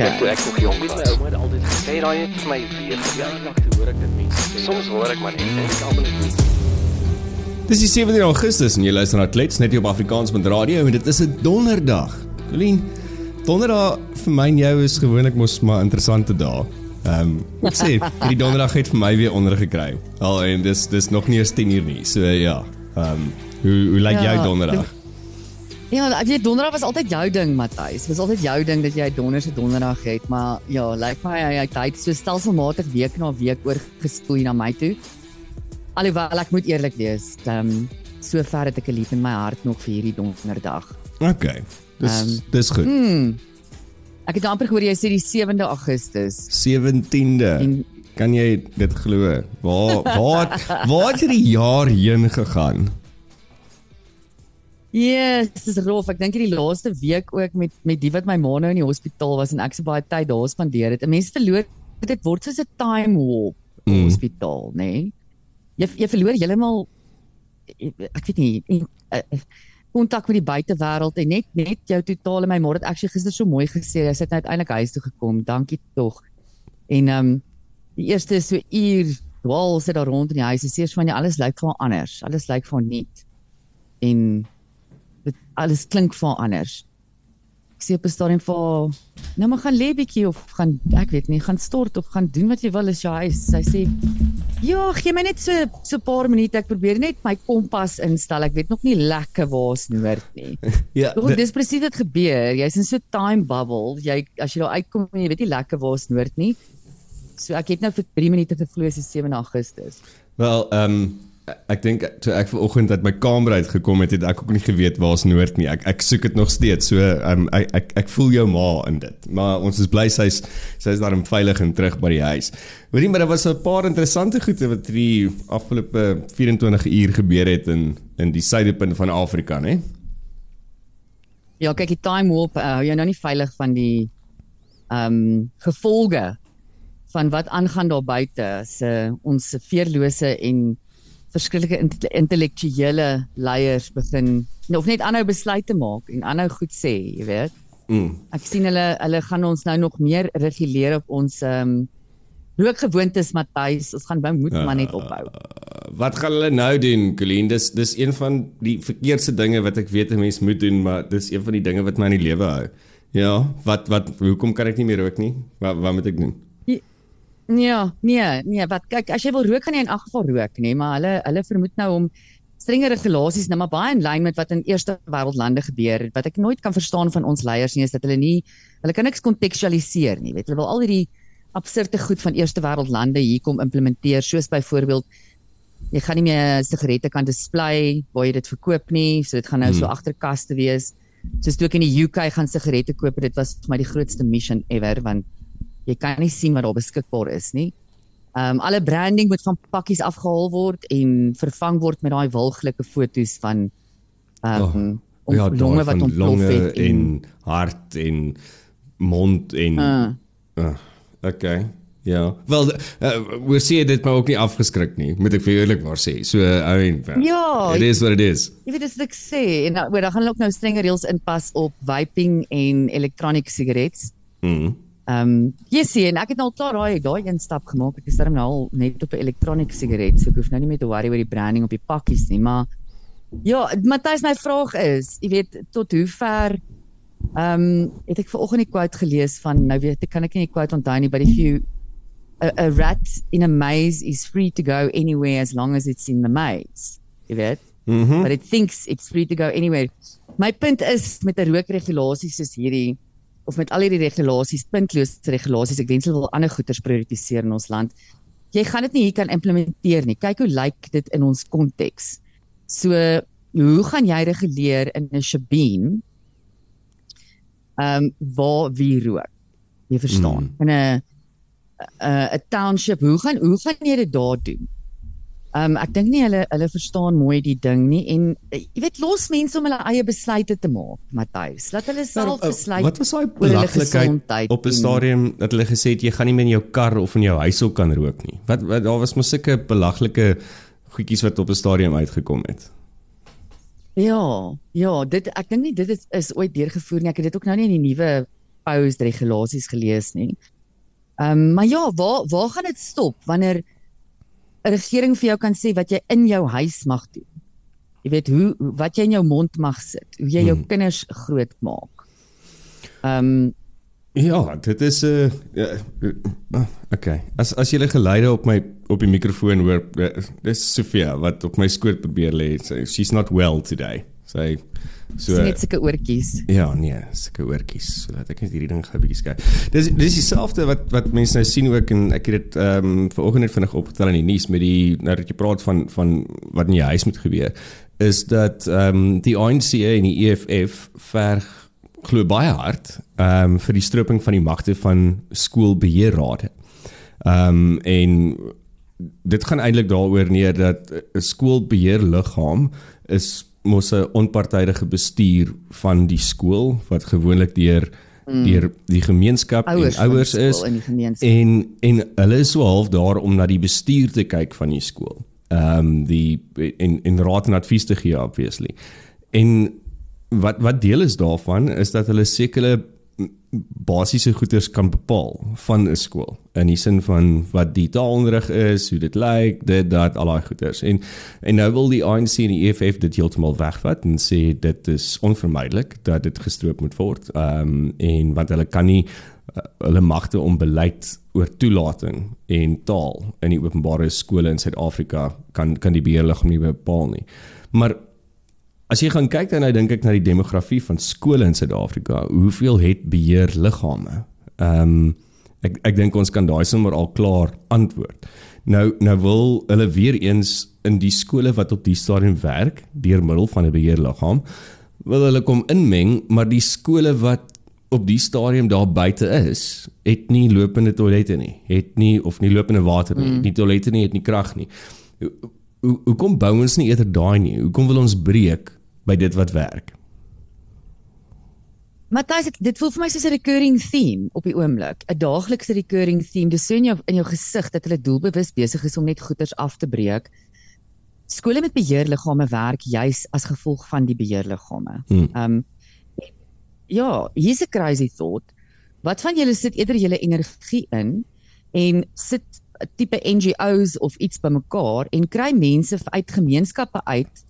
Net toe ek nog jonk was. My ouma het altyd gesê daai het vir my weer verjaardag toe hoor ek dit mense. Soms hoor ek maar net en ek almal net Dis die 17 Augustus en jy luister na Klets net hier op Afrikaans met radio en dit is 'n donderdag. Colleen, donderdag vir my en jou is gewoonlik mos maar interessante dae. Ehm, um, ek sê, hierdie donderdag het vir my weer ondergekry. Al en dis dis nog nie eens 10 uur nie. So ja. Ehm, um, hoe hoe lyk ja, jou donderdag? Ja, ek weet donderdag was altyd jou ding, Matthys. Was altyd jou ding dat jy donderse donderdag het, maar ja, lyk like my hy het tyd so stelselmatig week na week oorgespoei na my toe. Alhoewel ek moet eerlik wees, ehm um, sover het ek 'n lief in my hart nog vir hierdie donderdag. OK. Dis um, dis goed. Hmm, ek het amper gehoor jy sê die 7de Augustus. 17de. En, kan jy dit glo? Waar waar waar het die jaar heen gegaan? Ja, yes, dis rof. Ek dink hierdie laaste week ook met met die wat my ma nou in die hospitaal was en ek so baie tyd daar spandeer het. 'n Mens verloor dit word soos 'n time warp in mm. hospitaal, nê? Nee? Jy jy verloor heeltemal ek weet nie kontak met die buitewêreld en net net jou totale my ma het actually gister so mooi gesê. Sy het uiteindelik huis toe gekom. Dankie tog. En ehm um, die eerste so uur dwaal sit daar rond in die huis. Sy sê van jy alles lyk vir anders. Alles lyk vir nuut. En dit alles klink vir anders. Ek sê op 'n stadium vir nou maar gaan lê bietjie of gaan ek weet nie, gaan stort of gaan doen wat jy wil as jy huis. Sy sê ja, gee my net so so 'n paar minute. Ek probeer net my kompas instel. Ek weet nog nie lekker waar's noord nie. ja, Doch, dis presies wat gebeur. Jy's in so 'n time bubble. Jy as jy daar uitkom en jy weet nie lekker waar's noord nie. So ek het nou vir 3 minute gevloei as 7 Augustus. Wel, ehm um ek dink toe ek vanoggend uit my kamer uit gekom het, het ek ook nie geweet waar's noord nie. Ek ek soek dit nog steeds. So um, ek ek ek voel jou ma in dit. Maar ons is bly sy's sy's daar veilig en terug by die huis. Hoorie, maar daar was 'n paar interessante goede wat die afgelope 24 uur gebeur het in in die suidepunt van Afrika, né? Ja, kyk, die time warp, uh, jy nou nie veilig van die ehm um, gevolge van wat aangaan daar buite. Se ons veerlose en verskillike intellektuele leiers begin of net aanhou besluite maak en aanhou goed sê, jy weet. Mm. Ek sien hulle hulle gaan ons nou nog meer reguleer op ons ehm um, rookgewoontes Matthys. Ons gaan nou moet maar net ophou. Uh, wat gaan hulle nou doen, Colleen? Dis dis een van die verkeerde dinge wat ek weet 'n mens moet doen, maar dis een van die dinge wat my in die lewe hou. Ja, wat wat hoekom kan ek nie meer rook nie? Wat wat moet ek doen? Ja, nee, nee, wat kyk, as jy wil rook gaan jy in elk geval rook, nê, nee, maar hulle hulle vermoed nou om strenger regulasies nou maar baie in lyn met wat in eerste wêreldlande gebeur. Wat ek nooit kan verstaan van ons leiers nie is dat hulle nie hulle kan niks kontekstualiseer nie. Weet hulle wil al hierdie absurde goed van eerste wêreldlande hier kom implementeer, soos byvoorbeeld jy gaan nie meer sigarette kan display waar jy dit verkoop nie, so dit gaan nou hmm. so agterkaste wees. Soos toe ek in die UK gaan sigarette koop, dit was vir my die grootste mission ever want jy kan nie sien wat daar beskikbaar is nie. Ehm um, alle branding moet van pakkies afgehaal word en vervang word met daai wilglike fotos van ehm um, oh, ja, longe wat ontplof het en, en hart en mond en uh, uh, okay. Ja. Wel, uh, we sien dit maar ook nie afgeskrik nie, moet ek vir eerlikwaar sê. So, I mean, ja, it is what it is. Jy weet dit is ek sê en nou, dan gaan hulle ook nou strenger reëls inpas op vaping en electronic cigarettes. Mhm. Ehm um, jy sien ek het al klaar daai daai een stap gemaak. Ek is darm nou al net op 'n elektroniese sigaret, so ek hoef nou nie meer te worry oor die branding op die pakkies nie, maar ja, Matthys my vraag is, jy weet tot hoe ver ehm um, het ek vanoggend 'n quote gelees van nou weet ek kan ek nie die quote onthou nie, but if you a, a rat in a maze is free to go anywhere as long as it's in the maze. Jy weet? Mm but it thinks it's free to go anywhere. My punt is met 'n rookregulasie soos hierdie of met al hierdie regulasies, puntlose regulasies, ek wens hulle wil ander goederes prioritiseer in ons land. Jy gaan dit nie hier kan implementeer nie. Kyk hoe lyk dit in ons konteks. So, hoe gaan jy reguleer in 'n Shabeen? Ehm um, waar wie rook? Jy verstaan. Mm. In 'n 'n township, hoe gaan hoe gaan jy dit daar doen? Ehm um, ek dink nie hulle hulle verstaan mooi die ding nie en uh, jy weet los mense om hulle eie besluite te maak, Matthys. Laat hulle self nou, besluit. Wat was daai belaglikheid op 'n stadium dat hulle gesê het jy gaan nie meer in jou kar of in jou huis ook kan rook nie. Wat, wat daar was mos sulke belaglike goedjies wat op 'n stadium uitgekom het. Ja, ja, dit ek dink nie dit is is ooit deurgevoer nie. Ek het dit ook nou nie in die nuwe proposed regulasies gelees nie. Ehm um, maar ja, waar waar gaan dit stop wanneer 'n regering vir jou kan sê wat jy in jou huis mag doen? Jy weet hoe wat jy in jou mond mag sit, hoe jy jou hmm. kinders groot maak. Ehm um, Ja, dit is 'n uh, uh, okay. As as jy geleide op my op die mikrofoon hoor, uh, dis Sofia wat op my skoot probeer lê. So, she's not well today. Sy so net sulke oortjies. Ja, nee, sulke oortjies. So laat ek net hierdie ding gou 'n bietjie kyk. Dis dis dieselfde wat wat mense nou sien ook en ek het dit ehm um, vanoggend net vinnig opgetel in die nuus met die nou dat jy praat van van wat in jou huis moet gebeur is dat ehm um, die ANC en die EFF verg glo baie hard ehm um, vir die stroping van die magte van skoolbeheerrade. Ehm um, en dit gaan eintlik daaroor neer dat 'n skoolbeheerliggaam is mos 'n onpartydige bestuur van die skool wat gewoonlik deur mm. deur die gemeenskap ouwers en ouers is en en hulle is so half daar om na die bestuur te kyk van die skool. Ehm um, die en en raad en advies te gee obviously. En wat wat deel is daarvan is dat hulle sekere basiese goeders kan bepaal van 'n skool in die sin van wat die taalonderrig is, hoe dit lyk, dit dat al daai goeders. En en nou wil die ANC en die EFF dit heeltemal wegvat en sê dit is onvermydelik dat dit gestroop moet word. Ehm um, en want hulle kan nie uh, hulle magte om beleid oor toelating en taal in die openbare skole in Suid-Afrika kan kan die beheerliggaam nie bepaal nie. Maar As jy gaan kyk dan nou dink ek na die demografie van skole in Suid-Afrika, hoeveel het beheer liggame? Ehm um, ek ek dink ons kan daai sommer al klaar antwoord. Nou nou wil hulle weer eens in die skole wat op die stadium werk deur middel van 'n beheerliggaam wil hulle kom inmeng, maar die skole wat op die stadium daar buite is, het nie lopende toilette nie, het nie of nie lopende water nie, mm. nie toilette nie, het nie krag nie. Hoe hoe kom bou ons nie eerder daai nie? Hoekom wil ons breek by dit wat werk. Matthys, dit voel vir my soos 'n recurring theme op die oomblik, 'n daaglikse recurring theme. Dis so in jou in jou gesig dat hulle doelbewus besig is om net goeders af te breek. Skole met beheerliggame werk juis as gevolg van die beheerliggame. Hmm. Ehm um, ja, hier's 'n crazy thought. Wat van julle sit eerder julle energie in en sit 'n tipe NGO's of iets bymekaar en kry mense uit gemeenskappe uit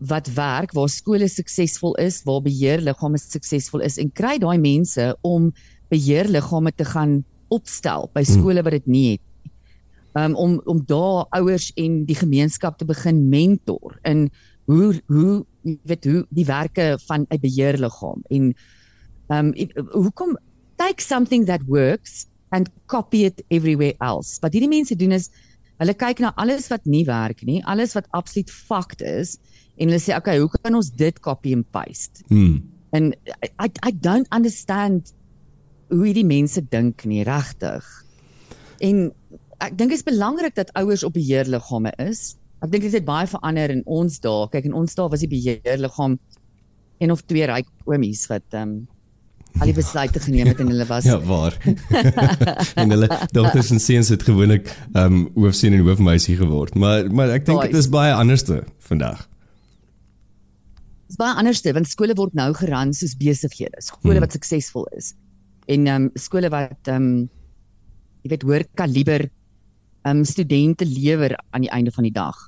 wat werk waar skole suksesvol is, waar beheerliggame suksesvol is en kry daai mense om beheerliggame te gaan opstel by hmm. skole wat dit nie het. Um, om om daar ouers en die gemeenskap te begin mentor in hoe hoe weet hoe die werke van 'n beheerliggaam en um, hoekom take something that works and copy it everywhere else. Wat hierdie mense doen is hulle kyk na alles wat nie werk nie, alles wat absoluut fakt is en hulle sê okay, hoe kan ons dit copy and paste? Hmm. En I I don't understand hoe die mense dink nie regtig. En ek dink dit is belangrik dat ouers op beheerliggame is. Ek dink dit het baie verander in ons dae. Kyk, in ons dae was die beheerliggaam en of twee ryk oomies wat ehm um, al die besluite geneem het en hulle was Ja, waar. en hulle dogters en seuns het gewoonlik ehm um, hoofseun en hoofmeisie geword. Maar maar ek dink dit is baie anderste vandag is baie anderste want skole word nou geran soos besighede, skole hmm. wat suksesvol is. En ehm um, skole wat ehm um, jy weet hoër kaliber ehm um, studente lewer aan die einde van die dag.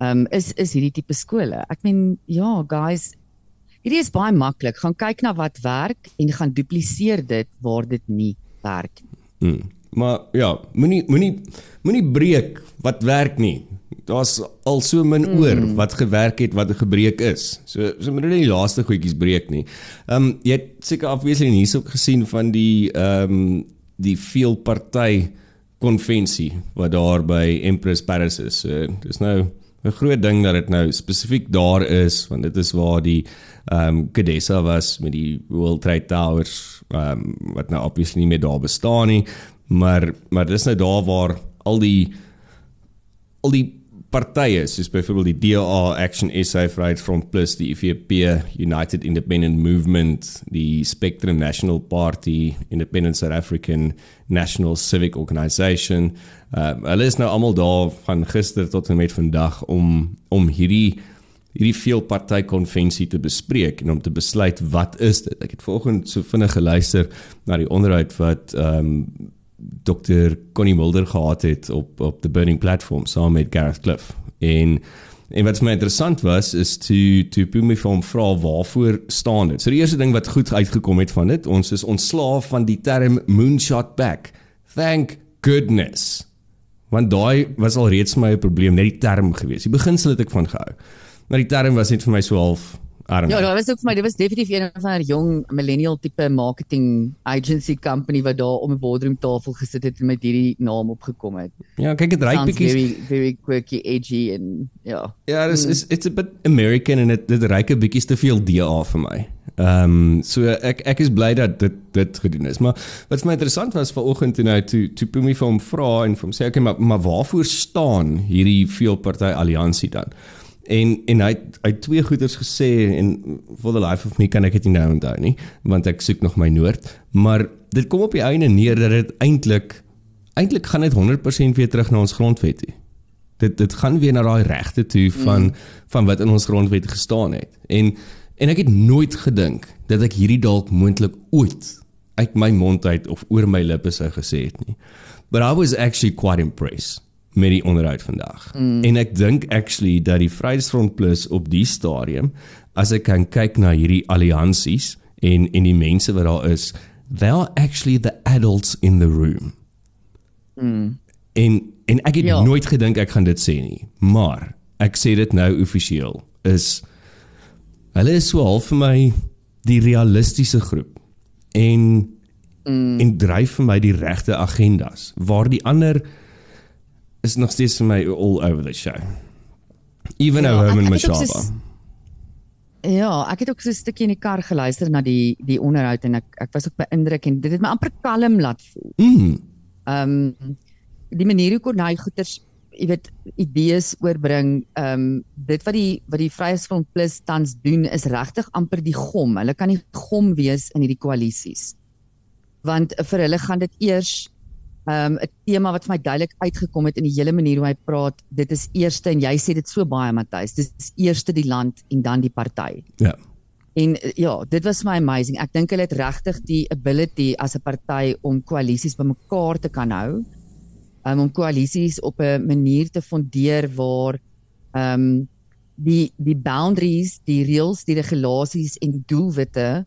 Ehm um, is is hierdie tipe skole. Ek meen ja, guys, hierdie is baie maklik. Gaan kyk na wat werk en gaan dupliseer dit waar dit nie werk nie. Hmm. Maar ja, moenie moenie moenie breek wat werk nie daar's al so min mm. oor wat gewerk het wat gebreek is. So so moet nie die laaste goedjies breek nie. Ehm um, jy het seker afwesig hierso gesien van die ehm um, die veel party konvensie wat daar by Empress Paris is. So dis nou 'n groot ding dat dit nou spesifiek daar is want dit is waar die ehm um, Gedessa was met die World Trade Towers ehm um, wat nou obviously nie meer daar bestaan nie, maar maar dis nou daar waar al die al die partye soos byvoorbeeld die DA Action SA Right Front Plus, die IFP United Independent Movement, die Spectrum National Party, Independent South African National Civic Organisation. Uh hulle is nou almal daar van gister tot en met vandag om om hierdie hierdie veelparty konvensie te bespreek en om te besluit wat is dit. Ek het vanoggend so vinnig geluister na die onderhoud wat ehm um, Dr. Connie Mulder gehad het op op the Burning Platform saam met Gareth Cliff. En en wat vir my interessant was is to to Pumi van vra waarvoor staan dit. So die eerste ding wat goed uitgekom het van dit, ons is ontslaaf van die term moonshot back. Thank goodness. Want daai was al reeds my probleem net die term gewees. Die beginsel het ek van gehou. Maar die term was net vir my so half arm. Ja, dit was ook vir my, dit was definitief een van 'n jong millennial tipe marketing agency company wat daar om 'n boardroom tafel gesit het en met hierdie naam opgekom het. Ja, kyk dit ryk bietjie very very quirky edgy en ja. Ja, dis is it's a bit American en dit dit ryk 'n bietjie te veel DA vir my. Ehm um, so ek ek is bly dat dit dit gedoen is. Maar wat vir my interessant was vanoggend toe nou toe toe Pumi vir hom vra en vir hom sê okay, maar maar waarvoor staan hierdie veelparty alliansie dan? En en hy hy het twee goeders gesê en for the life of me kan ek dit nie nou onthou nie want ek soek nog my noord. Maar dit kom op die einde neer dat dit eintlik eintlik gaan dit 100% weer terug na ons grondwet toe. Dit dit gaan weer na daai regte toe van mm. van wat in ons grondwet gestaan het. En en ek het nooit gedink dat ek hierdie dalk moontlik ooit uit my mond uit of oor my lippe sou gesê het nie. But i was actually quite impressed met die onderhoud vandag. Mm. En ek dink actually dat die Vryheidsfront Plus op die stadium as ek kan kyk na hierdie alliansies en en die mense wat daar is, they are actually the adults in the room. Mm. En en ek het ja. nooit gedink ek gaan dit sê nie, maar ek sê dit nou offisieel is hulle is so half vir my die realistiese groep en mm. en dryf vir my die regte agendas waar die ander is nog steeds vir my all over the show. Even ja, Herman Mashaba. Ja, ek het ook so 'n stukkie in die kar geluister na die die onderhoud en ek ek was ook beïndruk en dit het my amper kalm laat voel. Mm. Ehm um, die manier hoe Corneille goeters, jy weet, idees oorbring, ehm um, dit wat die wat die Vryheidsfront Plus tans doen is regtig amper die gom. Hulle kan nie gom wees in hierdie koalisies. Want vir hulle gaan dit eers um, 'n tema wat vir my duidelik uitgekom het in die hele manier hoe hy praat. Dit is eerste en jy sê dit so baie Matthys. Dit is eerste die land en dan die party. Ja. En ja, dit was my amazing. Ek dink hulle het regtig die ability as 'n party om koalisies bymekaar te kan hou. Um, om koalisies op 'n manier te fondeer waar ehm um, die die boundaries, die reëls, die regulasies en die doelwitte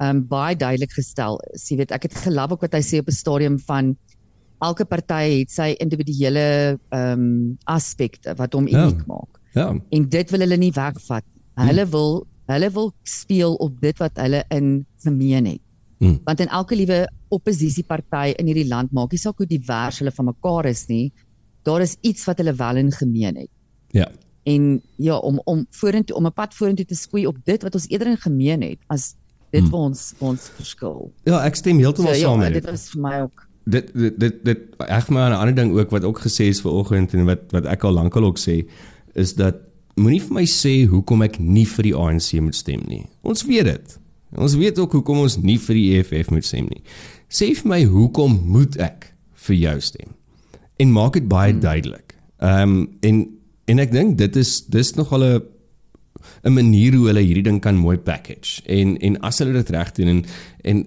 ehm um, baie duidelik gestel is. Jy weet, ek het gelaf ook wat hy sê op 'n stadium van elke party het sy individuele ehm um, aspekte wat hom ja. uniek maak. Ja. En dit wil hulle nie wegvat. Hulle hmm. wil hulle wil speel op dit wat hulle in gemeen het. Hmm. Want in elke liewe oppositieparty in hierdie land maak nie saak hoe divers hulle van mekaar is nie, daar is iets wat hulle wel in gemeen het. Ja. En ja, om om vorentoe om 'n pad vorentoe te skoei op dit wat ons eerder in gemeen het as dit hmm. wat ons ons verskil. Ja, ek stem heeltemal so, saam ja, met dit. Dit was vir my ook dit dit dit, dit ek maar 'n ander ding ook wat ook gesê is vanoggend en wat wat ek al lankal ook sê is dat moenie vir my sê hoekom ek nie vir die ANC moet stem nie. Ons weet dit. Ons weet ook hoekom ons nie vir die EFF moet stem nie. Sê vir my hoekom moet ek vir jou stem? En maak dit baie hmm. duidelik. Ehm um, en en ek dink dit is dis nog al 'n 'n manier hoe hulle hierdie ding kan mooi package. En en as hulle dit reg doen en en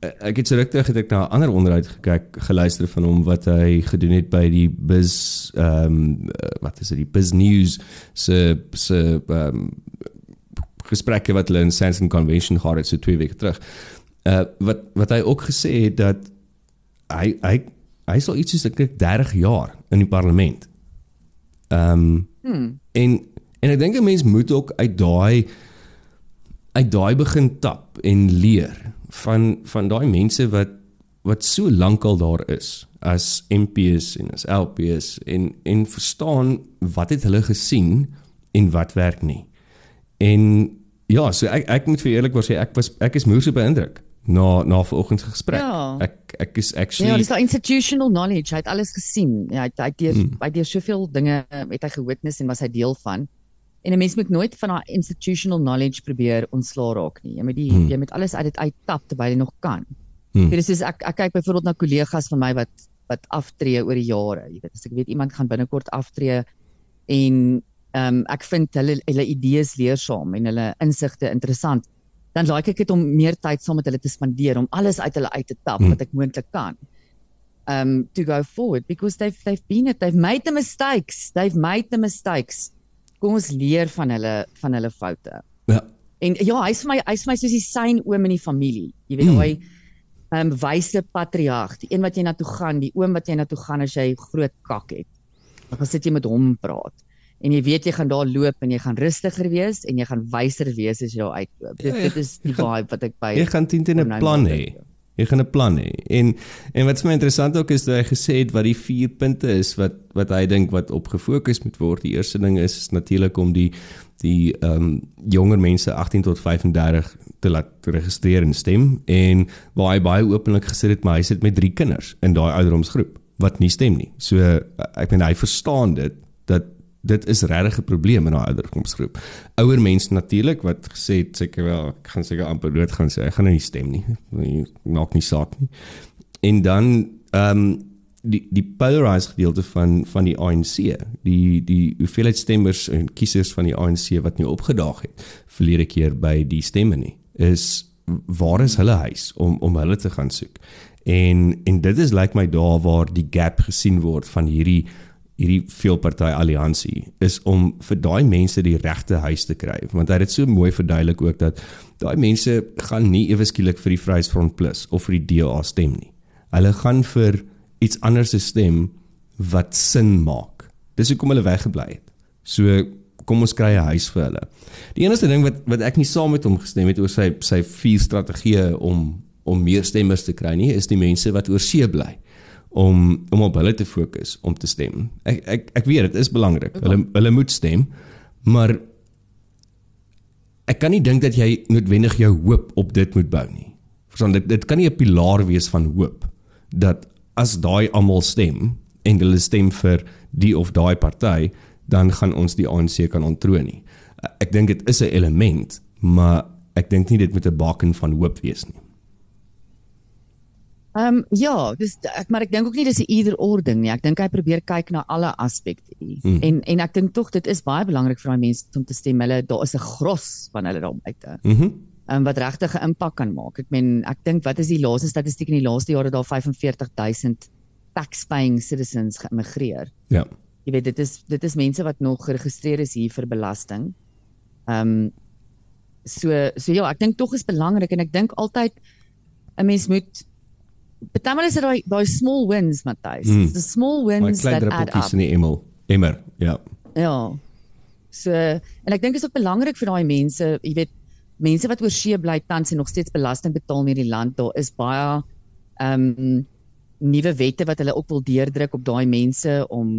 ek het so ruk terug het ek na 'n ander onderhoud gekyk geluister van hom wat hy gedoen het by die Biz ehm um, wat is dit die Biz News se se ehm um, gesprekke wat hulle in Sanson Convention gehad het so 2 weke terug. Uh wat wat hy ook gesê het dat hy hy hy sal iets soos ek 30 jaar in die parlement. Ehm um, hmm. en en ek dink 'n mens moet ook uit daai uit daai begin tap en leer van van daai mense wat wat so lank al daar is as MPs en as LPs en en verstaan wat het hulle gesien en wat werk nie. En ja, so ek ek moet vir eerlikwaar sê ek was ek is moeë so beïndruk na na vanoggend se gesprek. Ja. Ek ek is actually Ja, dis daai institutional knowledge. Hy het alles gesien. Ja, hy het deur hmm. hy het deur soveel dinge het hy gewitness en was hy deel van. En 'n mens moet nooit van daai institutional knowledge probeer ontslaa raak nie. Jy moet die hmm. jy moet alles uit dit uittap terwyl jy nog kan. Hmm. Dit is ek ek kyk byvoorbeeld na kollegas van my wat wat aftree oor die jare. Jy weet, as ek weet iemand gaan binnekort aftree en ehm um, ek vind hulle hulle idees leersaam en hulle insigte interessant, dan like ek dit om meer tyd saam met hulle te spandeer om alles uit hulle uit te tap hmm. wat ek moontlik kan. Um to go forward because they've they've been it they've made the mistakes they've made the mistakes kom ons leer van hulle van hulle foute. Ja. En ja, hy's vir my hy's vir my soos die sein oom in die familie. Jy weet mm. hy ehm um, wyse patriarg, die een wat jy na toe gaan, die oom wat jy na toe gaan as jy groot kak het. Dan sit jy met hom praat. En jy weet jy gaan daar loop en jy gaan rustiger wees en jy gaan wyser wees as jy daar uitloop. Dit, ja, dit is die vibe wat ek by Jy gaan teen 'n plan hê. Jy gaan 'n plan hê. En en wat vir my interessant ook is dat hy gesê het wat die vier punte is wat wat hy dink wat op gefokus moet word. Die eerste ding is, is natuurlik om die die ehm um, jonger mense 18 tot 35 te laat registreer en stem en waar hy baie openlik gesê het maar hy sit met drie kinders in daai ouderdomsgroep wat nie stem nie. So ek bedoel hy verstaan dit dat dit is regtig 'n probleem in daai ouderdomsgroep. Ouer mense natuurlik wat gesê het seker wel ek gaan seker amper dood gaan sê ek gaan nou nie stem nie. Maak nie saak nie. En dan ehm um, die die polarized gedeelte van van die ANC, die die hoeveelheid stemmers en kiesers van die ANC wat nie opgedaag het verlede keer by die stemme nie, is waar is hulle huis om om hulle te gaan soek. En en dit is lyk like my daar waar die gap gesien word van hierdie hierdie veelparty alliansie is om vir daai mense die regte huis te kry want hy het dit so mooi verduidelik ook dat daai mense gaan nie ewe skielik vir die Vryheidsfront Plus of vir die DA stem nie. Hulle gaan vir iets anders stem wat sin maak. Dis hoekom hulle weggebly het. So kom ons kry 'n huis vir hulle. Die enigste ding wat wat ek nie saam met hom gestem het oor sy sy vier strategieë om om meer stemmers te kry nie is die mense wat oor see bly om om op hulle te fokus om te stem. Ek ek ek weet dit is belangrik. Hulle hulle moet stem, maar ek kan nie dink dat jy noodwendig jou hoop op dit moet bou nie. Verstaan dit dit kan nie 'n pilaar wees van hoop dat as daai almal stem en hulle stem vir die of daai party, dan gaan ons die ANC kan ontroon nie. Ek dink dit is 'n element, maar ek dink nie dit moet 'n baken van hoop wees nie. Ehm um, ja, dis ek maar ek dink ook nie dis 'n either or ding nie. Ek dink hy probeer kyk na alle aspekte. Mm. En en ek dink tog dit is baie belangrik vir daai mense om te stem. Hulle daar is 'n gros van hulle daar buite. Mhm. Mm um, wat regtig 'n impak kan maak. Ek meen ek dink wat is die laaste statistiek in die laaste jare daar 45000 tax-paying citizens geïmmigreer. Ja. Jy weet dit is dit is mense wat nog geregistreer is hier vir belasting. Ehm um, so so ja, ek dink tog is belangrik en ek dink altyd 'n mens moet Partymal is dit daai daai small wins, Matthys. Mm. The small wins that add up. in die emel. Emmer, ja. Ja. So en ek dink dit is ook belangrik vir daai mense, jy weet, mense wat oor see bly tans en nog steeds belasting betaal in hierdie land, daar is baie ehm um, nuwe wette wat hulle ook wil deurdruk op daai mense om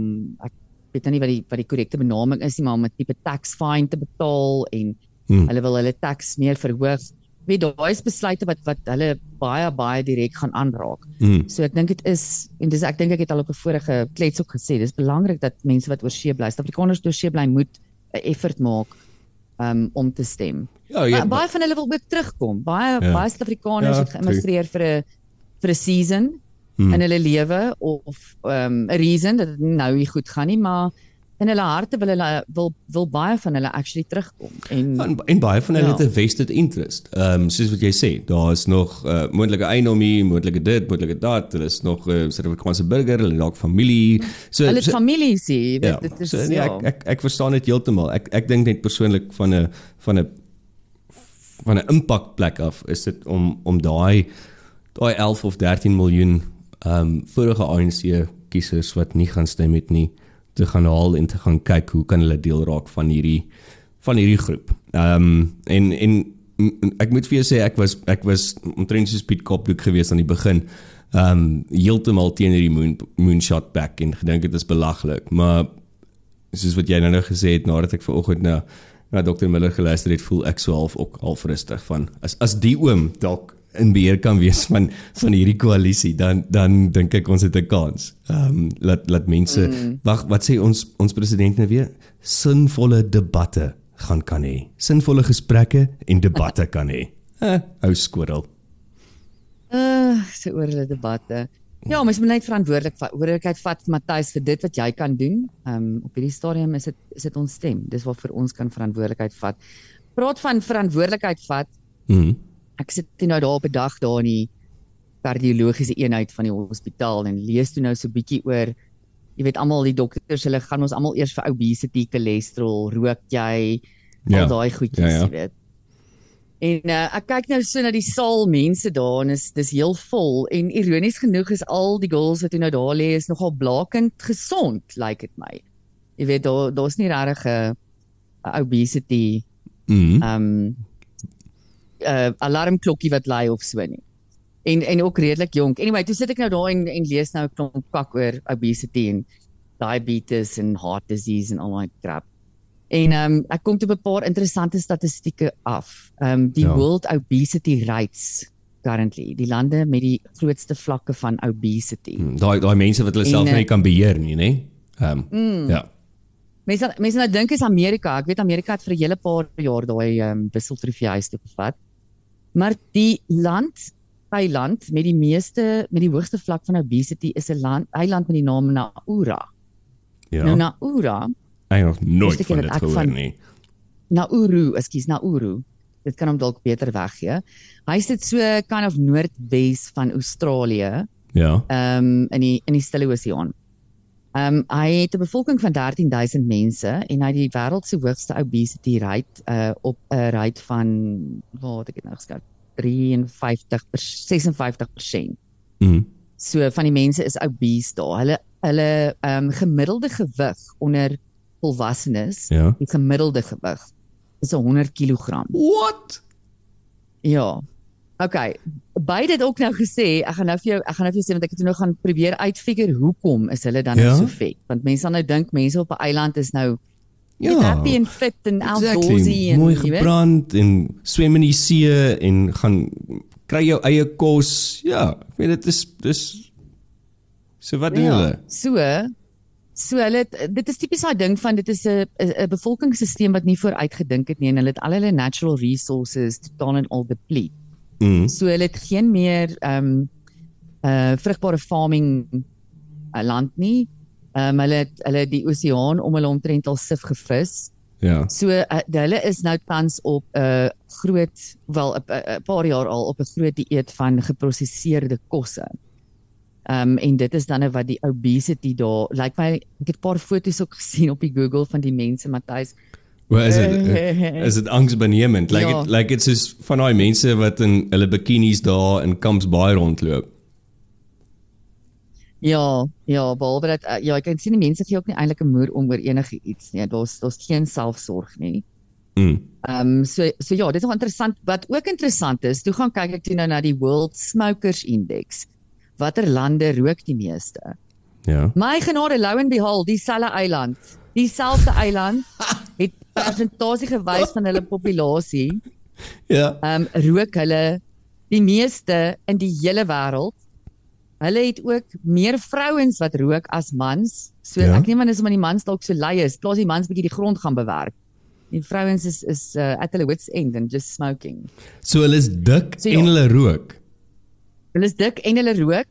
ek weet nou nie wat die wat die korrekte benaming is nie, maar om 'n tipe tax fine te betaal en hmm. hulle wil hulle tax meer verhoog weet daai is besluite wat wat hulle baie baie direk gaan aanraak. Mm. So ek dink dit is en dis ek dink ek het al op 'n vorige klets ook gesê, dis belangrik dat mense wat oor see bly, Suid-Afrikaners oor see bly moet 'n effort maak um, om te stem. Ja, ja, baie van hulle wil ook terugkom. Baie ja. baie Suid-Afrikaners ja, het geïmmigreer vir 'n vir 'n season mm. in hulle lewe of 'n um, reason dat dit nou nie goed gaan nie, maar in hulle harte wil hulle wil wil baie van hulle actually terugkom en en, en baie van hulle ja. het 'n vested interest. Ehm um, soos wat jy sê, daar is nog uh, moontlike eiendomie, moontlike dit, moontlike dat, daar is nog 'n uh, Suid-Afrikaanse burger, hulle dalk familie. So hulle so, familie sê, ja, dit is so, nee, ja. ek, ek ek verstaan dit heeltemal. Ek ek dink net persoonlik van 'n van 'n van 'n impakplek af is dit om om daai daai 11 of 13 miljoen ehm um, vorige ANC kiesers wat nie gaan stem het nie te gaan haal en te gaan kyk hoe kan hulle deel raak van hierdie van hierdie groep. Ehm um, en en ek moet vir jou sê ek was ek was omtrent so Piet Kopdoek geweest aan die begin. Ehm um, heeltemal teen hierdie moon moonshot back en gedink dit is belaglik, maar soos wat jy nou nou gesê het nadat ek vanoggend na na Dr Miller geluister het, voel ek swaalf ook al rustig van as as die oom dalk in beheer kan wees van van hierdie koalisie dan dan dink ek ons het 'n kans. Ehm um, laat laat mense mm. wag wat sê ons ons president nou weer sinvolle debatte gaan kan hê. Sinvolle gesprekke en debatte kan hê. Eh, ou skorrel. Uh, so oor hulle debatte. Ja, mens moet net verantwoordelik vat. Verantwoordelikheid vat Matthys vir dit wat jy kan doen. Ehm um, op hierdie stadium is dit is dit ons stem. Dis wat vir ons kan verantwoordelikheid vat. Praat van verantwoordelikheid vat. Mhm. Ek sit toe nou daar op 'n dag daar in die kardiologiese eenheid van die hospitaal en lees toe nou so bietjie oor jy weet almal die dokters hulle gaan ons almal eers vir obesity, cholesterol, rook jy, Ja. al daai goedjies, Ja, ja. jy weet. En uh, ek kyk nou so na die saal mense daar en is dis heel vol en ironies genoeg is al die girls wat nou daar lê is nogal blakend gesond lyk like dit my. Jy weet daar daar's nie regtig 'n 'n obesity Mhm. um uh alarmklokkie wat lui of so nie. En en ook redelik jonk. Anyway, toe sit ek nou daar en en lees nou 'n klomp kak oor obesity en diabetes en heart disease en al daai crap. En um ek kom toe 'n paar interessante statistieke af. Um die Ja. World Obesity Rates currently, die lande met die grootste vlakke van obesity. Mm, Daai daai mense wat hulle self nie kan beheer nie, nê? Ehm Mm. ja. Mense mense nou dink is Amerika. Ek weet Amerika het vir 'n hele paar jaar daai ehm um, wisseltrofee toe gevat. Maar die land, eiland met die meeste met die hoogste vlak van obesity is 'n land eiland met die naam Nauru. Ja. Nou Nauru, Ek nog nooit van dit gehoor van- nie. Nauru, ekskuus, Nauru. Dit kan hom dalk beter weggee. Hy sit so kind of noordwes van Australië. Ja. ehm um, in die in die Stille Oseaan. Ehm um, hy het 'n bevolking van 13000 mense en hy het die wêreld se hoogste obesity rate uh op 'n rate van wat ek het nou geskat 53 per 56%. Mhm. So van die mense is obese daar. Hulle hulle ehm um, gemiddelde gewig onder volwassenes, Ja. die gemiddelde gewig is 100 kg. What? Ja. OK. By dit ook nou gesê, ek gaan nou vir jou ek gaan nou vir jou sê want ek het nou gaan probeer uitfigure hoekom is hulle dan Ja? nou so vet? Want mense sal nou dink mense op 'n eiland is nou Ja. happy en fit en outdoorsy Exactly. en Mooi jy weet. gebrand en swem in die see en gaan kry jou eie kos. Ja, ek weet dit is dis So wat doen hulle? So so hulle het, dit is tipies daai ding van dit is 'n 'n bevolkingsstelsel wat nie vooruit gedink het nie en hulle het al hulle natural resources totaal en al deplete. Mhm. So hulle het geen meer ehm um, uh vrugbare farming uh, land nie. Ehm um, hulle het hulle die oseaan om hulle omtrent al sif gevis. Ja. So uh, hulle is nou tans op 'n uh, groot wel 'n 'n paar jaar al op 'n groot dieet van geprosesseerde kosse. Ehm um, en dit is dan nou wat die obesity daar lyk like my ek het 'n paar foto's ook gesien op die Google van die mense Matthys. Wel is dit is dit angsbenemend. Like Ja. it like it's soos van daai mense wat in hulle bikinis daar in Camps Bay rondloop. Ja, ja, behalwe dat uh, ja, ek kan sien die mense gee ook nie eintlik 'n moer om oor enige iets nie. Daar's daar's geen selfsorg nie. Mm. Ehm um, so so ja, dit is nog interessant. Wat ook interessant is, toe gaan kyk ek toe nou na die World Smokers Index. Watter lande rook die meeste? Ja. My genade Lou and Behold, dieselfde eiland, dieselfde eiland het persentasie gewys van hulle populasie. Ja. Ehm um, rook hulle die meeste in die hele wêreld. Hulle het ook meer vrouens wat rook as mans. So Ja. ek neem aan dis omdat die mans dalk so lui is, plaas die mans bietjie die grond gaan bewerk. Die vrouens is is uh, at hulle wits end and just smoking. So hulle is dik So ja. en hulle rook. Hulle is dik en hulle rook.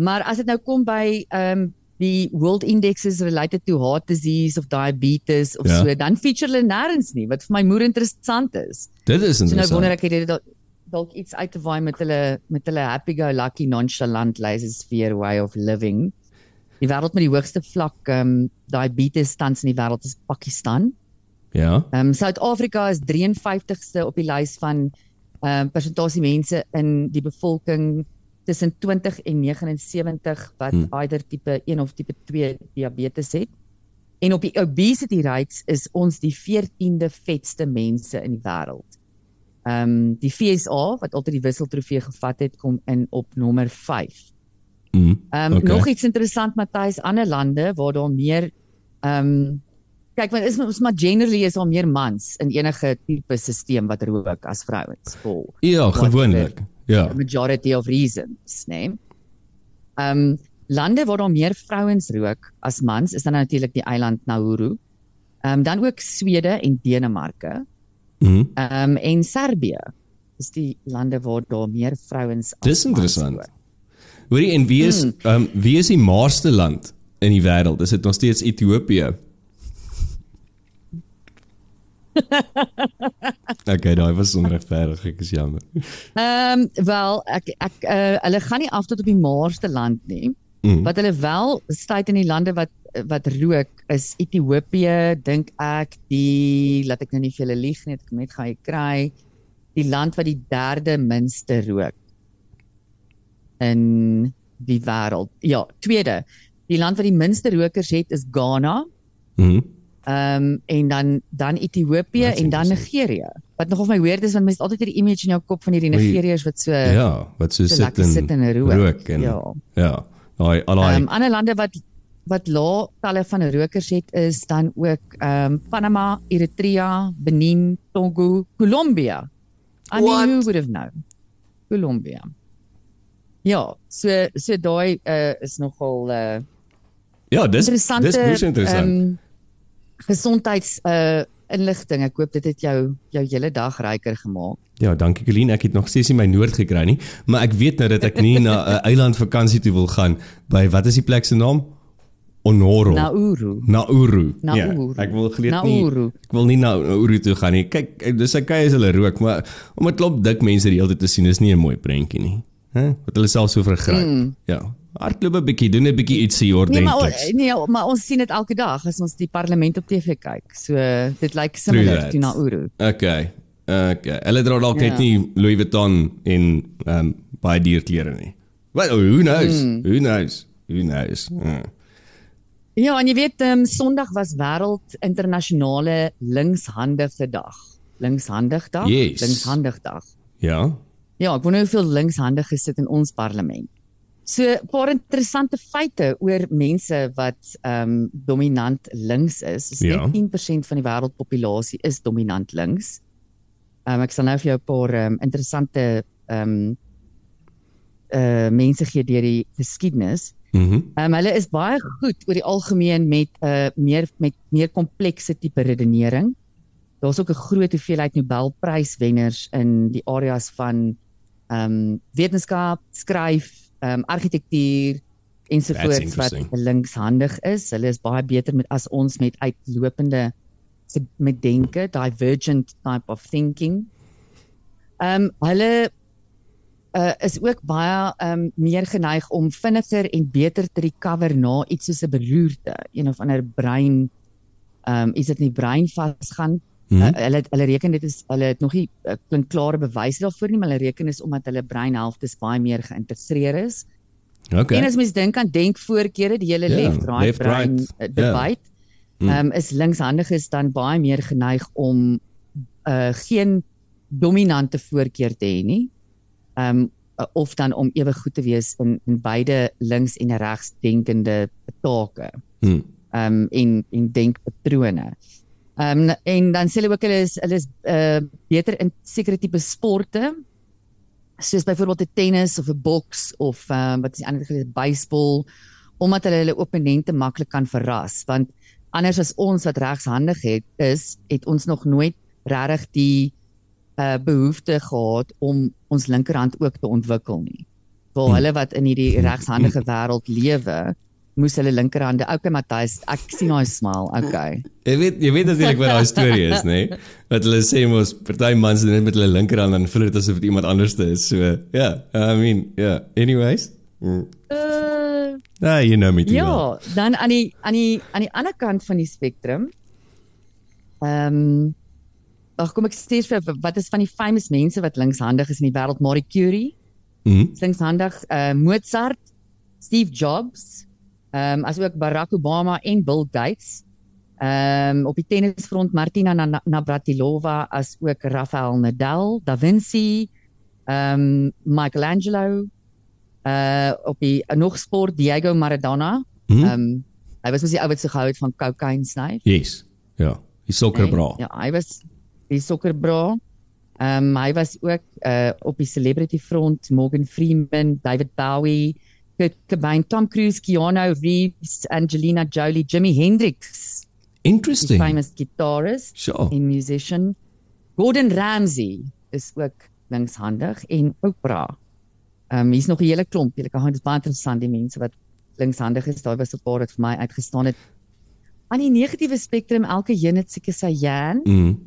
Maar as dit nou kom by ehm um, die world indexes related to heart disease of diabetes of Ja. so, dan feature hulle nêrens nie, wat vir my moer interessant is. Dit is So nou interessant. wonder ek het dit dalk- iets uit te waai met hulle met hulle happy go lucky nonchalant laissez-faire way of living. Die wêreld met die hoogste vlak ehm um, diabetes tans in die wêreld is Pakistan. Ja. Ehm um, Suid-Afrika is 53ste op die lys van ehm um, persentasie mense in die bevolking tussen 20 en 79 wat Hmm. hmm. either tipe 1 of tipe 2 diabetes het. En op die obesity rates is ons die 14de vetste mense in die wêreld. Ehm um, die FSA wat altyd die wisseltrofee gevat het kom in op nommer 5. Mm. Ehm um, Okay. okay. nog iets interessant Matthys, ander lande waar daar meer ehm um, kyk want is ons maar generally is daar meer mans in enige tipe stelsel wat rook as vrouens vol Ja, gewoonlik. Ja. the majority of reasons, né? Nee? Ehm um, lande waar daar meer vrouens rook as mans is dan natuurlik die eiland Nauru. Ehm um, dan ook Swede en Denemarke. Mm. Ehm um, en Servië is die lande waar daar meer vrouens as Dis interessant. rook. Hoorie en wie is ehm um, wie is die maarste land in die wêreld? Is dit nog steeds Ethiopië? okay, daai was onregverdig, ek is jammer. Ehm um, wel ek ek uh, hulle gaan nie af tot op die maarste land nie. Mm. Wat hulle wel staat in die lande wat wat rook is Ethiopië, dink ek, die laat ek nou nie vir julle lieg nie, ek net gaan kry die land wat die derde minste rook in die wêreld. Ja, tweede. Die land wat die minste rokers het is Ghana. Mhm. Ehm um, en dan dan Ethiopië en dan Nigerië. Wat nog of my weird is want mens het altyd hierdie image in jou kop van hierdie Nigeriërs wat so Ja, wat so, so sit in sit in rook. rook en, ja. Ja. Daai al daai Ehm ander lande wat wat lae talle van rokers het is dan ook ehm um, Panama, Eritrea, Benin, Togo, Colombia. I mean, who would have known? Colombia. Ja, so so daai uh, is nogal uh Ja, dis dis baie interessant. Um, gesondheids uh inligting. Ek hoop dit het jou jou hele dag ryker gemaak. Ja, dankie Colleen. Ek het nog steeds nie my noord gekry nie, maar ek weet nou dat ek nie na 'n uh, eiland vakansie toe wil gaan by wat is die plek se naam? Onoro. Nauru. Nauru. Nauru. Ja, ek wil gelet nie. Ek wil nie na Nauru toe gaan nie. Kyk, dis okay as hulle rook, maar om 'n klop dik mense die hele tyd te sien is nie 'n mooi prentjie nie. Hè? Wat hulle self so vergryp. Mm. Ja. Hardloop 'n bietjie, doen 'n bietjie ietsie ordentlik. Nee, maar nee, maar ons sien dit elke dag as ons die parlement op TV kyk. So dit lyk similar to Nauru. Okay. Okay. Hulle dra dalk net ja. nie Louis Vuitton en ehm um, baie duur klere nie. Well, who knows? Mm. Who knows? Who knows? Uh. Ja, en jy weet, um, Sondag was wêreld internasionale linkshandige dag. Linkshandig dag? Yes. Linkshandig dag. Ja. Ja, ek wonder hoeveel linkshandig gesit in ons parlement. So 'n paar interessante feite oor mense wat ehm um, dominant links is. Is ja. 10% van die wêreldpopulasie is dominant links. Ehm um, ek sal nou vir jou 'n paar um, interessante ehm um, uh mense gee deur die geskiedenis. Mhm. Mm ehm um, hulle is baie goed oor die algemeen met 'n uh, meer met meer komplekse tipe redenering. Daar's ook 'n groot hoeveelheid Nobelpryswenners in die areas van ehm um, wetenskap, skryf, ehm um, argitektuur ensovoorts wat linkshandig is. Hulle is baie beter met as ons met uitlopende met denke, divergent type of thinking. Ehm um, hulle uh, is ook baie um, meer geneig om vinniger en beter te recover na iets soos 'n beroerte, een of ander brein ehm um, is dit nie brein vasgaan. Mm -hmm. uh, hulle hulle reken dit is hulle het nog nie uh, klink klare bewyse daarvoor nie, maar hulle reken is omdat hulle breinhelftes baie meer geïntegreer is. Okay. En as mens dink aan denkvoorkeure, die hele yeah, left right brain right. Uh, debate, ja. ehm yeah. um, is linkshandiges dan baie meer geneig om uh geen dominante voorkeur te hê nie um of dan om ewe goed te wees in in beide links en regs denkende take. Hmm. Um en en denkpatrone. Um en dan sê hulle ook hulle is hulle is uh beter in sekere tipe sporte soos byvoorbeeld 'n tennis of 'n boks of um wat is die ander gelees baseball omdat hulle hulle opponente maklik kan verras want anders as ons wat regshandig het is het ons nog nooit regtig die uh behoefte gehad om ons linkerhand ook te ontwikkel nie. Waar hmm. hulle wat in hierdie regshandige wêreld lewe, moes hulle linkerhande. Okay Matthys, ek sien daai smile. Okay. Jy weet jy weet natuurlik wat daai storie is, nê? Nee? Wat hulle sê mos party mans doen dit met hulle linkerhand en voel dit asof dit iemand anders is. So, ja, yeah, I mean, yeah. Anyways. Mm. Uh, ah, you know me too. Ja, well. dan aan die aan die aan die ander kant van die spektrum. Ehm um, Ag kom ek sê vir wat is van die famous mense wat linkshandig is in die wêreld Marie Curie. Mhm. Linkshandig uh Mozart, Steve Jobs, ehm um, asook Barack Obama en Bill Gates. Ehm um, op die tennisfront Martina Navratilova as ook Rafael Nadal, Da Vinci, ehm um, Michelangelo uh op die uh, nog sport Diego Maradona. Mhm. Ehm um, hy was mos die ou wat so gehou het van cocaine snyf. Yes. Ja, die sokkerbra. Ja, hy was die sokkerbra. Ehm um, hy was ook uh op die celebrity front, Morgan Freeman, David Bowie, Cobain, Tom Cruise, Keanu Reeves, Angelina Jolie, Jimi Hendrix. Interesting. Famous guitarist sure. en musician. Gordon Ramsay is ook linkshandig en Oprah. Ehm um, hier's nog 'n hele klomp. Jy kan dit baie interessant die mense wat linkshandig is. Daai was 'n paar wat vir my uitgestaan het. Aan die negatiewe spektrum elke een het seker sy Jan. Mm.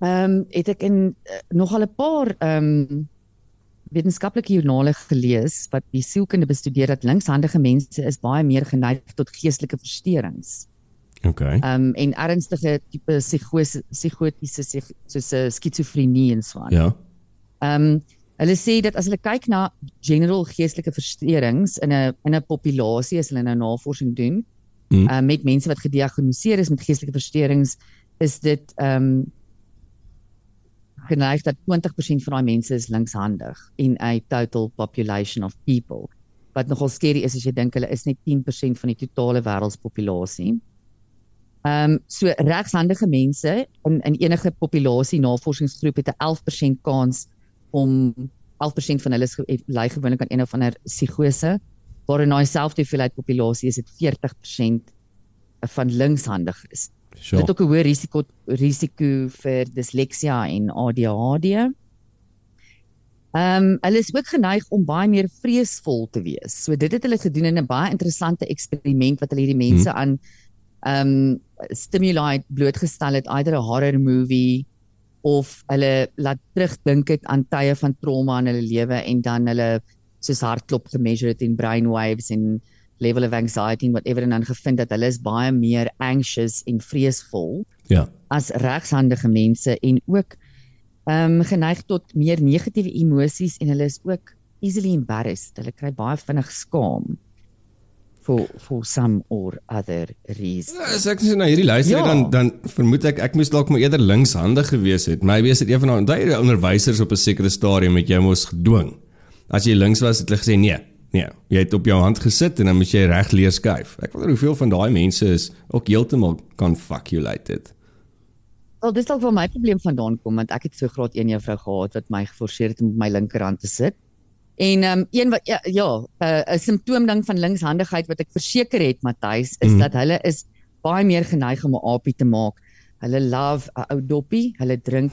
Ehm um, het ek in uh, nogal 'n paar ehm um, wetenskaplike joernale gelees wat die sielkunde bestudeer dat linkshandige mense is baie meer geneig tot geestelike versteurings. Okay. Ehm um, en ernstige tipe psigose psigotiese soos 'n skizofrenie en so aan. Ja. Ehm um, hulle sê dat as hulle kyk na general geestelike versteurings in 'n in 'n populasie as hulle nou navorsing doen, Mm. uh, met mense wat gediagnoseer is met geestelike versteurings, is dit ehm um, geneig dat 20% van daai mense is linkshandig in 'n total population of people. Wat nogal skerry is as jy dink hulle is net 10% van die totale wêreldspopulasie. Ehm um, so regshandige mense in in enige populasie navorsingsgroep het 'n 11% kans om 11% van hulle ly gewoonlik aan een of ander psigose waar in daai selfde hoeveelheid populasie is dit 40% van linkshandig is. Sure. Dit het ook 'n hoë risiko risiko vir disleksia en ADHD. Ehm um, hulle is ook geneig om baie meer vreesvol te wees. So dit het hulle gedoen in 'n baie interessante eksperiment wat hulle hierdie mense hmm. aan ehm um, stimuli blootgestel het, either 'n horror movie of hulle laat terugdink het aan tye van trauma in hulle lewe en dan hulle soos hartklop gemeasure het en brain waves en level of anxiety en whatever en dan gevind dat hulle is baie meer anxious en vreesvol Ja. as regshandige mense en ook ehm um, geneig tot meer negatiewe emosies en hulle is ook easily embarrassed. Hulle kry baie vinnig skaam for for some or other reason. Ja, as ek sien na hierdie luister Ja. dan dan vermoed ek ek moes dalk maar eerder linkshandig gewees het. Maybe is dit een van daai onderwysers op 'n sekere stadium met jou mos gedwing. As jy links was, het hulle gesê nee. Nee, jy het op jou hand gesit en dan moet jy reg leer skuif. Ek wonder hoeveel van daai mense is ook heeltemal confaculated. Wel, dis dalk waar my probleem vandaan kom want ek het so graad 1 juffrou gehad wat my geforseer het om op my linkerhand te sit. En ehm um, een wat ja, ja 'n uh, 'n simptoom ding van linkshandigheid wat ek verseker het Matthys is mm. dat hulle is baie meer geneig om 'n aapie te maak. Hulle love 'n ou doppie, hulle drink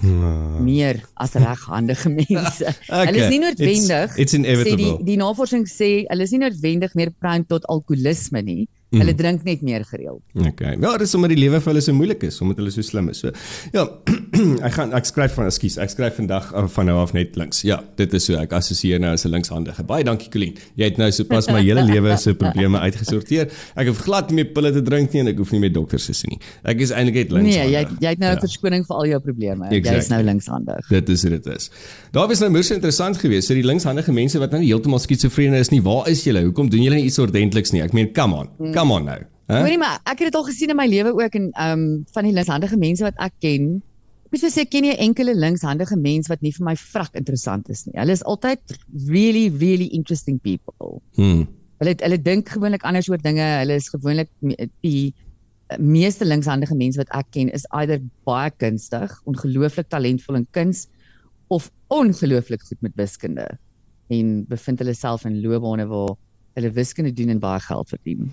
meer as reghandige mense. Okay, Hulle is nie noodwendig it's- it's sê die die navorsing sê hulle is nie noodwendig meer prone tot alkoholisme nie. Hulle drink net meer gereeld. Okay. Ja, dis omdat die lewe vir hulle so moeilik is, omdat hulle so slim is. So ja, ek gaan ek skryf van ekskuus, ek skryf vandag uh, van nou af net links. Ja, dit is so ek assosieer nou as 'n linkshandige. Baie dankie Colleen. Jy het nou sopas my hele lewe se probleme uitgesorteer. Ek hoef glad nie meer pille te drink nie en ek hoef nie meer dokters te sien nie. Ek is eintlik net linkshandig. Nee, jy jy het nou 'n Ja. verskoning vir al jou probleme. Exactly. is nou linkshandig. Dit is dit is. Daar was nou moeë so interessant geweest. So die linkshandige mense wat nou heeltemal skizofrene is nie, waar is julle? Hoekom doen julle nie iets ordentliks nie? Ek meen, come on. Come on nou. Hè? Hoorie maar, ek het dit al gesien in my lewe ook en ehm um, van die linkshandige mense wat ek ken. Ek moet sê ek ken nie enkele linkshandige mens wat nie vir my vrag interessant is nie. Hulle is altyd really really interesting people. Hmm. Hulle hulle dink gewoonlik anders oor dinge. Hulle is gewoonlik die eh, meeste linkshandige mense wat ek ken is either baie kunstig, ongelooflik talentvol in kuns of ongelooflik goed met wiskunde en bevind hulle self in loopbane waar hulle wiskunde doen en baie geld verdien.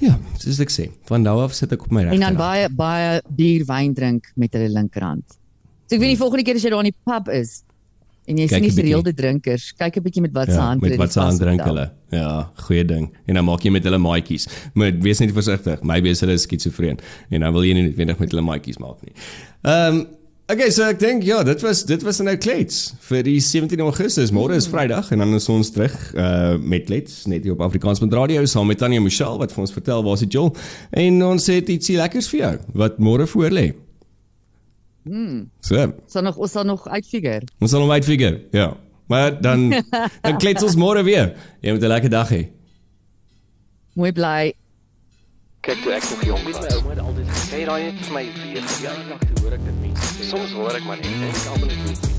Ja, soos ek sê, van nou af sit ek op my En dan regterhand. baie baie duur wyn drink met hulle linkerhand. So ek weet nie volgende keer as jy daar in die pub is en jy sien 'n die bietjie. gereelde drinkers, kyk 'n bietjie met wat se Ja, hand met hulle wat die se hand drink hulle. Ja, goeie ding. En dan maak jy met hulle maatjies. Maar wees net versigtig. Maybe is hulle skizofreen en dan wil jy nie noodwendig met hulle maatjies maak nie. Ehm um, Okay, so ek dink ja, dit was dit was nou klets vir die 17 Augustus. Môre is Vrydag en dan is ons terug uh met klets net hier op Afrikaans met radio saam met Tanya Michelle wat vir ons vertel waar is dit Joel en ons het ietsie lekkers vir jou wat môre voor lê. Mm. So, Sal nog ons sal nog uitfigure. ons sal hom uitfigure. Ja. Maar dan dan klets ons môre weer. Jy moet 'n lekker dag hê. Mooi bly. Kyk toe ek nog jong was, ouma het altyd gesê daai het vir my weer verjaardag toe hoor ek dit. Soms hoor ek maar net en ek almal net